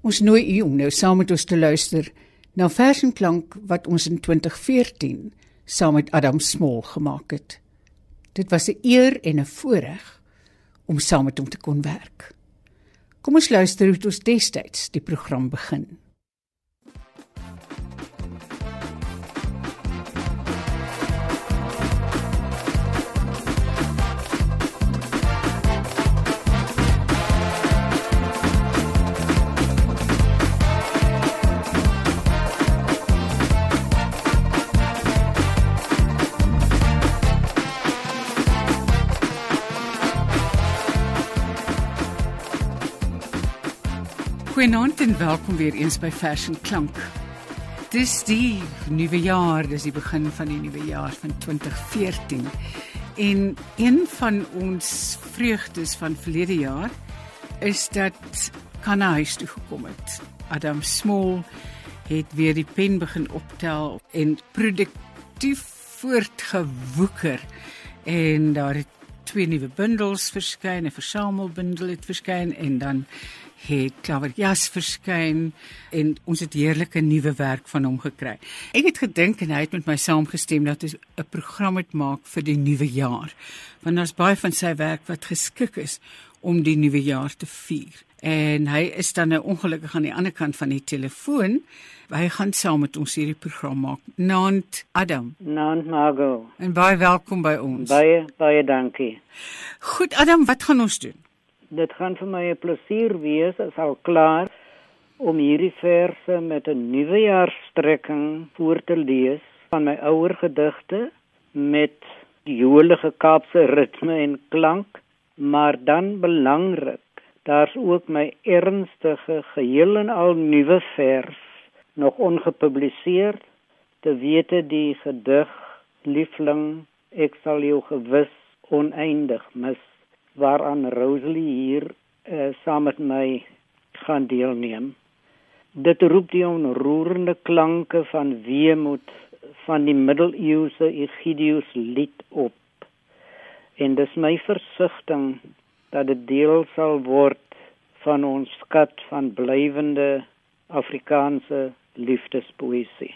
Ons nooi u om nou saam met ons te luister na vers en klank wat ons in 2014 saam met Adam Small gemaak het. Dit was 'n eer en 'n voorreg om saam met hom te kon werk. Kom ons luister hoe ons destyds die program begin. Goeienaand en welkom weer eens by Fashion Klank. Dis die nuwe jaar, dis die begin van die nuwe jaar van 2014. En een van ons vreugdes van verlede jaar is dat Kana huis toe gekom het. Adam Small het weer die pen begin optel en produktief voortgewoeker en daar het twee nuwe bundels verskyn, 'n versamelbundel het verskyn en dan het Klaver Jas verskyn en ons het heerlike nuwe werk van hom gekry. Ek het gedink en hy het met my saamgestem dat ons 'n program moet maak vir die nuwe jaar. Want daar's baie van sy werk wat geskik is om die nuwe jaar te vier. En hy is dan nou ongelukkig aan die ander kant van die telefoon. Hy gaan saam met ons hierdie program maak. Nant Adam. Nant Margo. En baie welkom by ons. Baie baie dankie. Goed Adam, wat gaan ons doen? Dit gaan vir my 'n plesier wees as al klaar om hierdie verse met 'n nuwejaarsstrekking voor te lees van my ouer gedigte met die jolige Kaapse ritme en klank, maar dan belangrik, daar's ook my ernstige geheel en al nuwe vers nog ongepubliseer te wete die gedig liefling ek sal jou gewis oneindig mis waaraan Rosalie hier uh, saam met my gaan deelneem. Dit roep die onroerende klanke van weemoed van die middeleeuse Egidius lied op. En dis my versigtiging dat dit deel sal word van ons skat van blywende Afrikaanse liefdespoesie.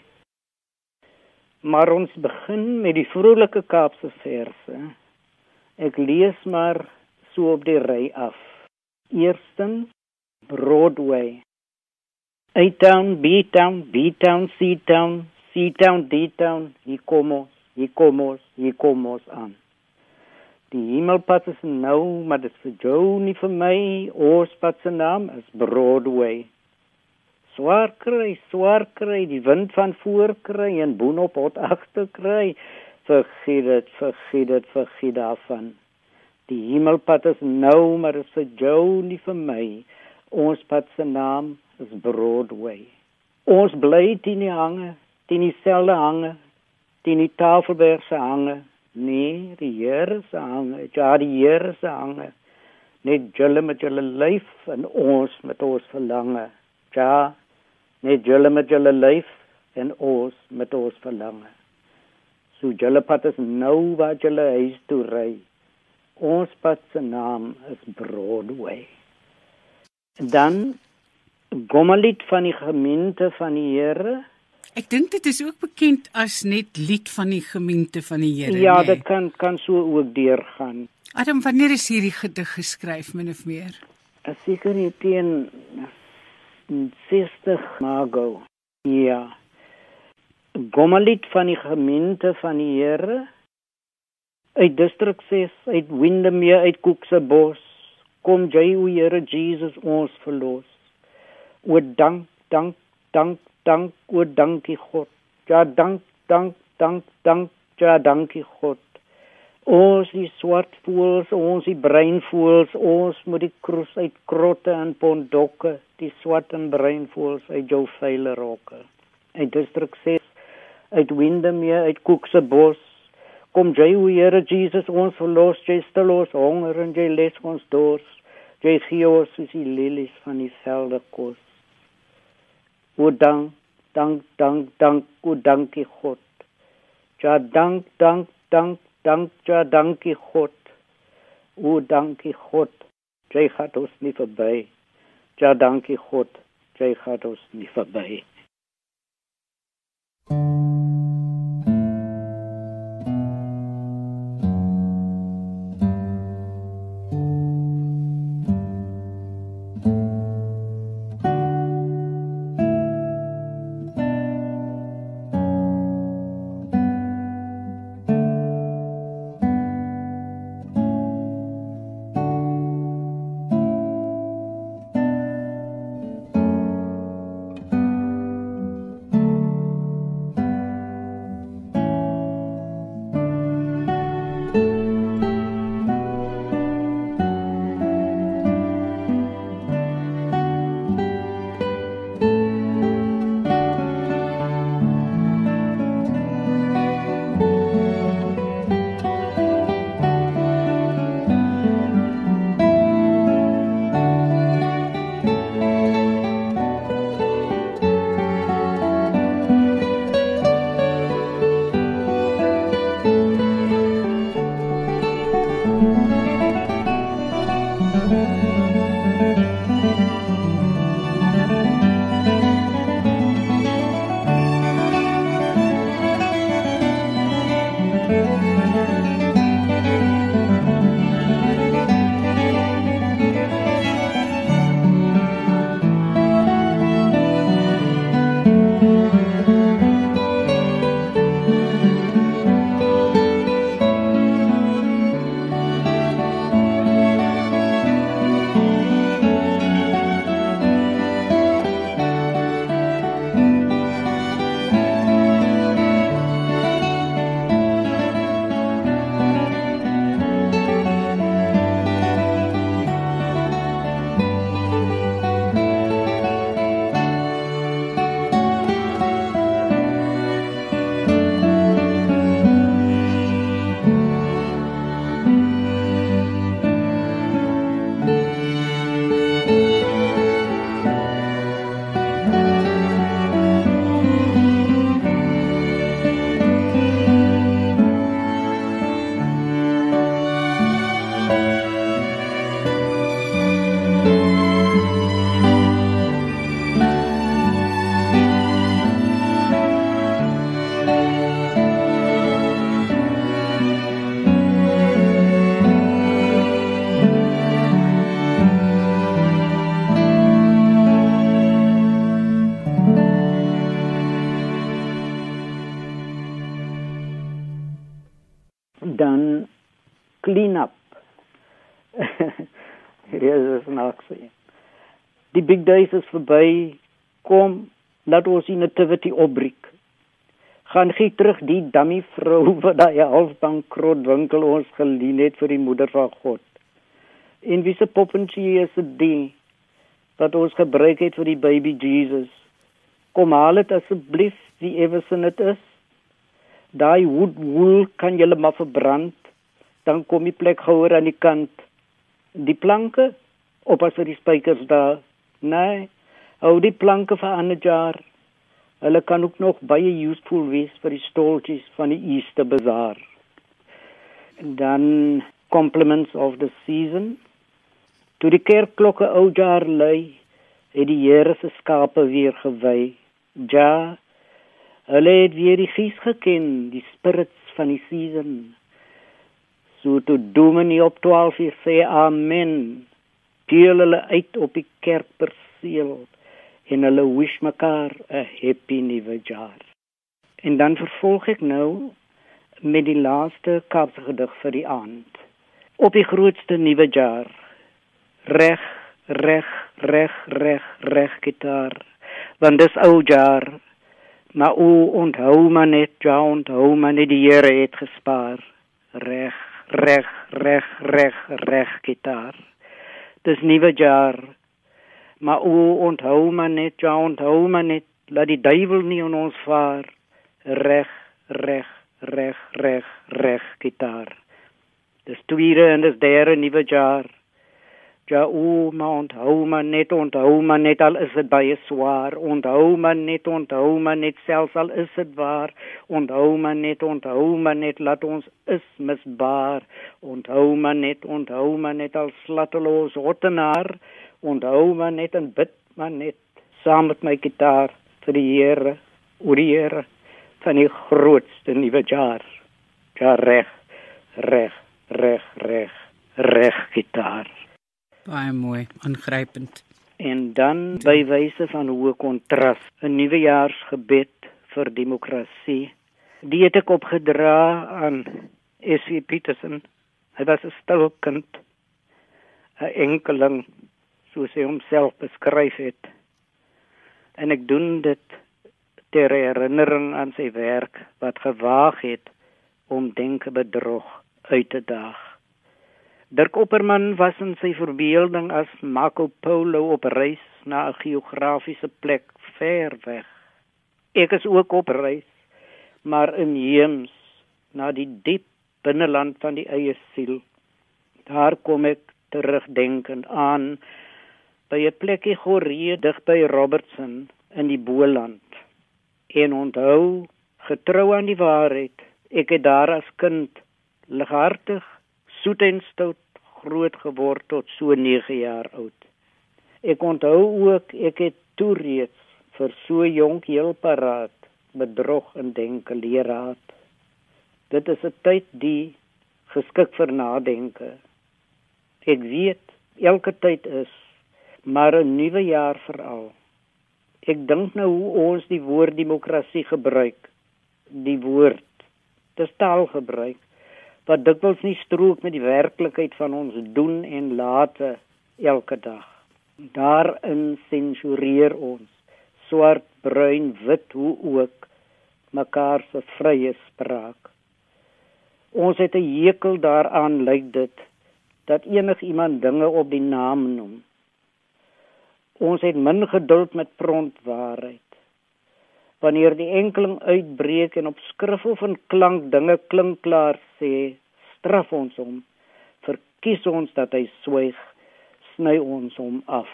Maar ons begin met die vrolike Kaapse verse. Ek lees maar so op die ry af. Eerstens Broadway. A-town, B-town, B-town, C-town, C-town, D-town, hier kom ons, hier kom ons, hier kom ons aan. Die hemelpad is nou, maar dit is vir jou nie vir my. Ons pad se naam is Broadway. Swaar kry, swaar kry, die wind van voor kry en boonop hot agter kry. Vergiet dit, vergiet dit, vergiet daarvan. Die hemelpad is nou, maar is vir jou nie vir my. Ons pad se naam is Broadway. Ons bly teen die hange, teen dieselfde hange, teen die Tafelberg se hange. Nee, die Here se hange, ja die Here se hange. Net julle met julle lyf en ons met ons verlange. Ja, net julle met julle lyf en ons met ons verlange. So julle pad is nou waar julle huis toe ry. Ons pad se naam is Broadway. Dan Gomalied van die gemeente van die Here. Ek dink dit is ook bekend as net lied van die gemeente van die Here. Ja, nee. dit kan kan so ook deurgaan. Adam, wanneer is hierdie gedig geskryf min of meer? Ek seker nie teen 60 Margo. Ja. Gomalied van die gemeente van die Here uit distrik 6 uit Windermere uit Koeksebos kom jy o Here Jesus ons verlos. O dank dank dank dank o dankie God. Ja dank dank dank dank ja dankie God. Ons die swart voels ons die bruin voels ons moet die kruis uit krotte en pondokke die swart en bruin voels uit jou veile rokke. Uit distrik 6 uit Windermere uit Koeksebos Kom jy o Here Jesus ons verlos, jy stil ons honger en jy les ons dors. Jy gee ons soos die lelies van die velde kos. O dank, dank, dank, dank, o dankie God. Ja dank, dank, dank, dank, ja dankie God. O dankie God. Jy het ons nie verby. Ja dankie God. jy gaan ons nie verby. Nog sê. Die big days is verby. Kom, laat ons die nativity opbreek. Gaan gee terug die dummy vrou wat daai halfbankrot winkel ons geleen het vir die moeder van God. En wie se poppentjie is dit wat ons gebruik het vir die baby Jesus? Kom haal dit asseblief, wie ewersin dit is daai wood wool kan jy maar verbrand dan kom die plek gehoor aan die kant die planke op as vir die spykers daar nee hou die planke vir 'n jaar hulle kan ook nog baie useful wees vir die stoeltjies van die Easter bazaar en dan compliments of the season toe die kerkklokke ou jaar lui het die Here se skape weer gewy ja Hulle het weer die gees geken, die spirits van die season. So toe Dominee op 12 uur sê amen. Deel hulle uit op die kerkperseel en hulle wish mekaar 'n happy nuwe jaar. En dan vervolg ek nou met die laaste Kaapse gedig vir die aand. Op die grootste nuwe jaar. Reg, reg, reg, reg, reg gitaar. Want dis ou jaar Maar o onthou maar net, ja onthou maar net die Here het gespaar. Reg, reg, reg, reg, reg gitaar. Dis nuwe jaar. Maar o onthou maar net, ja onthou maar net, laat die duiwel nie in ons vaar. Reg, reg, reg, reg, reg gitaar. Dis tweede en dis derde nuwe jaar. Ja, o, maar onthou maar net, onthou maar net al is dit baie swaar. Onthou maar net, onthou maar net selfs al is dit waar. Onthou maar net, onthou maar net laat ons is misbaar. Onthou maar net, onthou maar net al slatteloos hottenaar. Onthou maar net en bid maar net saam met my gitaar vir die Here, oor die Here van die grootste nuwe jaar. Ja reg, reg, reg, reg, reg gitaar. Baie mooi, aangrypend. En dan by wyse van hoë kontras, 'n nuwejaarsgebed vir demokrasie. Die het ek opgedra aan S.V. Peterson. Hy was 'n stil kind, 'n enkeling soos hy homself beskryf het. En ek doen dit ter herinnering aan sy werk wat gewaag het om denke bedrog uit te daag. Dirk Opperman was in sy verbeelding as Marco Polo op reis na 'n geografiese plek ver weg. Ek is ook op reis, maar in heems na die diep binneland van die eie siel. Daar kom ek terugdenkend aan by 'n plekkie Goree dig by Robertson in die Boland. En onthou, getrou aan die waarheid, ek het daar as kind lighartig, soet en stout groot geword tot so 9 jaar oud. Ek onthou ook ek het toe reeds vir so jonk heel paraat bedrog en denke leraad. Dit is 'n tyd die geskik vir nadenke. Ek weet elke tyd is maar 'n nuwe jaar veral. Ek dink nou hoe ons die woord demokrasie gebruik. Die woord dis taalgebruik wat dikwels nie strook met die werklikheid van ons doen en late elke dag. Daarin sensureer ons swart, bruin, wit hoe ook mekaar se vrye spraak. Ons het 'n hekel daaraan lyk dit dat enigiemand dinge op die naam noem. Ons het min geduld met prontwaarheid. Wanneer die enkeling uitbreek en op skrif of in klank dinge klink klaar sê, straf ons hom. Verkies ons dat hy swyg, sny ons hom af.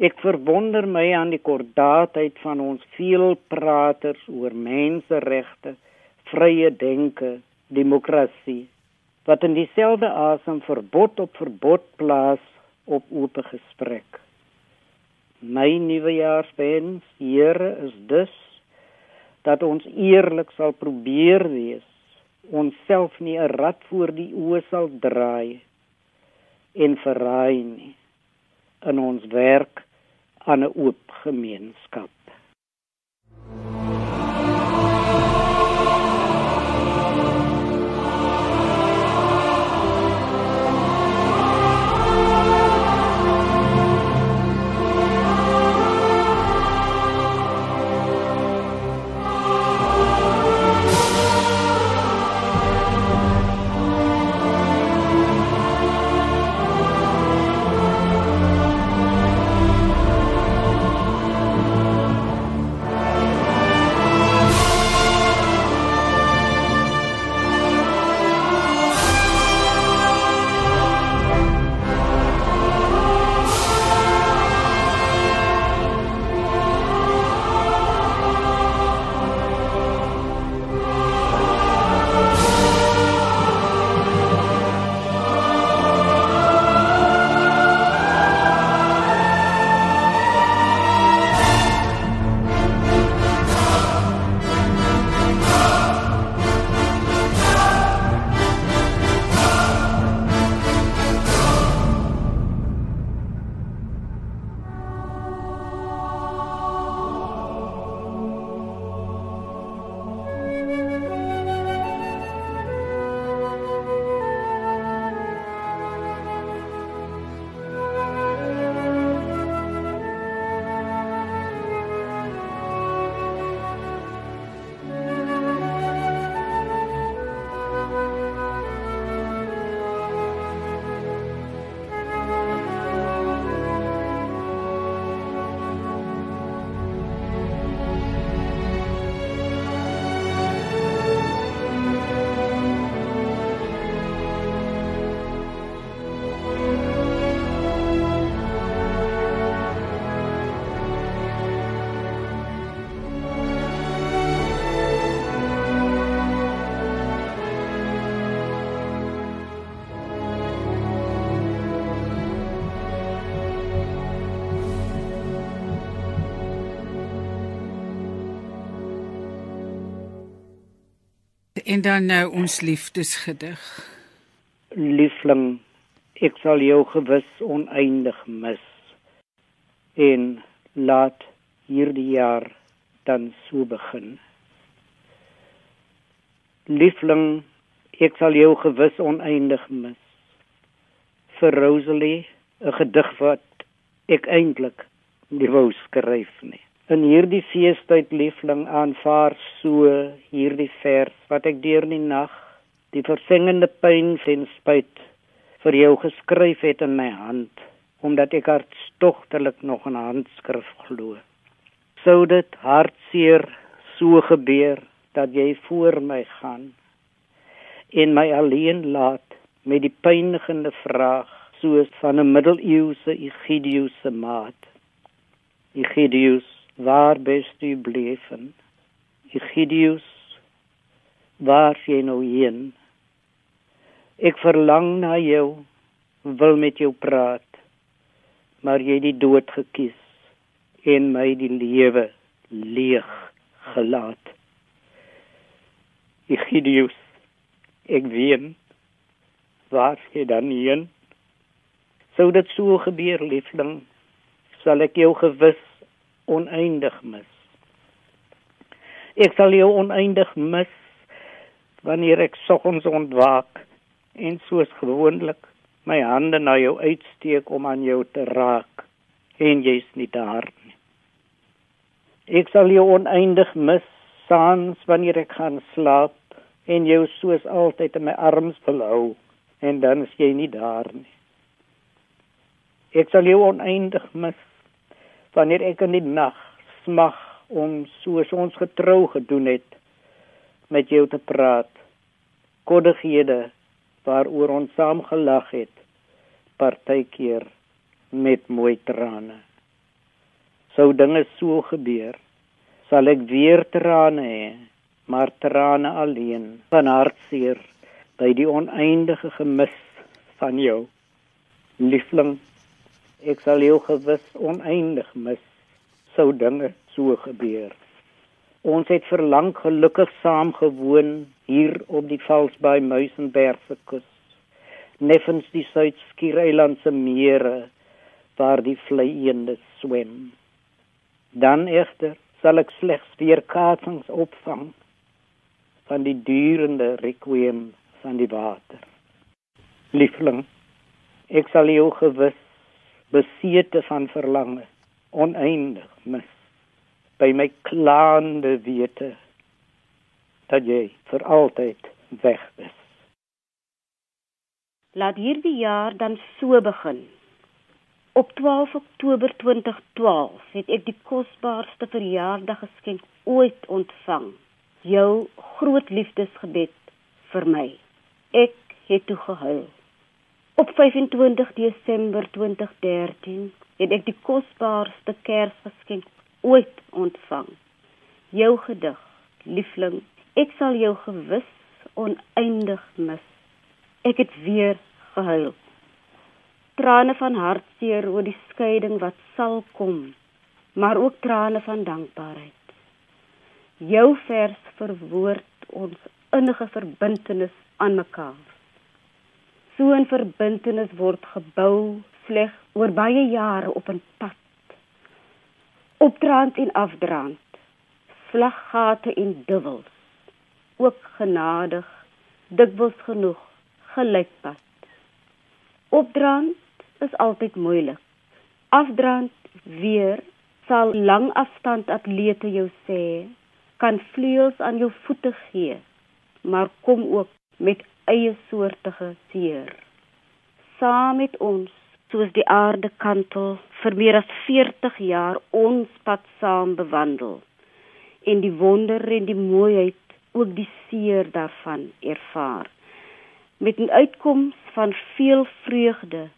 Ek verwonder my aan die kordaatheid van ons veelpraters oor menseregte, vrye denke, demokrasie wat in dieselfde asem verbod op verbod plaas op oop gesprek. My nuwejaarswens, Here, is dus dat ons eerlik sal probeer wees, onsself nie 'n rad voor die oë sal draai en verraai nie in ons werk aan 'n oop gemeenskap. En dan nou ons liefdesgedig. Liefling, ek sal jou gewis oneindig mis. En laat hierdie jaar dan so begin. Liefling, ek sal jou gewis oneindig mis. Vir Rosalie, 'n gedig wat ek eintlik nie wou skryf nie. In hierdie feestyd liefling aanvaar so hierdie vers wat ek deur die nag die versengende pyn ten spyt vir jou geskryf het in my hand omdat ek hartstogtelik nog 'n handskrif glo. Sou dit hartseer so gebeur dat jy voor my gaan en my alleen laat met die pynigende vraag soos van 'n middeleeuse Egidius se maat. Egidius, waar bist u bleven? Egidius, waar jy nou heen? Ek verlang na jou, wil met jou praat, maar jy het die dood gekies en my die lewe leeg gelaat. Egidius, ek ween, waar jy dan heen? Sou dit so gebeur, liefling, sal ek jou gewis oneindig mis. Ek sal jou oneindig mis wanneer ek soggens ontwaak en soos gewoonlik my hande na jou uitsteek om aan jou te raak en jy's nie daar nie. Ek sal jou oneindig mis saans wanneer ek gaan slaap en jou soos altyd in my arms wil hou en dan is jy nie daar nie. Ek sal jou oneindig mis wanneer ek in die nag smag om soos ons getrou gedoen het met jou te praat. Koddighede waaroor ons saam gelag het partykeer met mooi trane sou dinge so gebeur sal ek weer trane hê maar trane alleen van hartseer by die oneindige gemis van jou liefling ek sal jou gewis oneindig mis sou dinge so gebeur Ons het vir lank gelukkig saam gewoon hier op die Valsbaai Muizenberg se kus. Neffens die Suid-Skiereilandse mere waar die vleieende swem. Dan egter sal ek slegs weer kaatsings opvang van die durende requiem van die water. Liefling, ek sal jou gewis besete van verlange oneindig mis by my klaande wete dat jy vir altyd weg is. Laat hierdie jaar dan so begin. Op 12 Oktober 2012 het ek die kosbaarste verjaardaggeskenk ooit ontvang. Jou groot liefdesgebed vir my. Ek het toe gehuil. Op 25 Desember 2013 het ek die kosbaarste Kersgeskenk ooit ontvang. Jou gedig, liefling, ek sal jou gewis oneindig mis. Ek het weer gehuil. Trane van hartseer oor die skeiding wat sal kom, maar ook trane van dankbaarheid. Jou vers verwoord ons innige verbintenis aan mekaar. So 'n verbintenis word gebou slegs oor baie jare op 'n pad. Opdraand en afdraand slaggate en duwels ook genadig dikwels genoeg gelykpad opdraand is altyd moeilik. Afdraand weer sal lang afstand atlete jou sê kan vleuels aan jou voete gee maar kom ook met eie soortige seer. Saam met ons soos die aarde kantel vir meer as 40 jaar ons pad saam bewandel en die wonder en die mooiheid ook die seer daarvan ervaar. Met 'n uitkoms van veel vreugde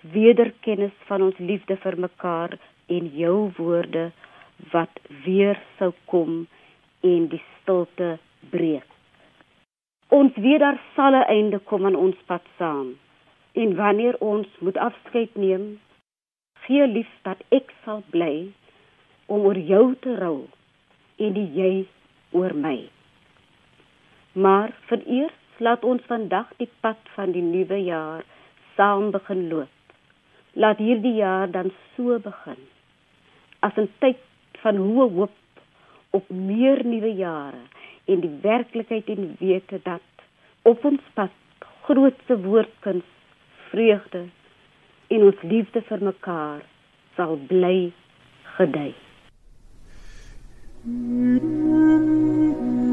wederkennis van ons liefde vir mekaar en jou woorde wat weer sou kom en die stilte breek ons weet daar sal 'n einde kom aan ons pad saam En wanneer ons moet afskeid neem, gee lief dat ek sal bly om oor jou te rou en die jy oor my. Maar vereers laat ons vandag die pad van die nuwe jaar saam begin loop. Laat hierdie jaar dan so begin. As 'n tyd van hoë hoop op meer nuwe jare en die werklikheid en wete dat op ons pad grootse woordkuns, vreugde en ons liefde vir mekaar sal bly gedei. Mm -hmm.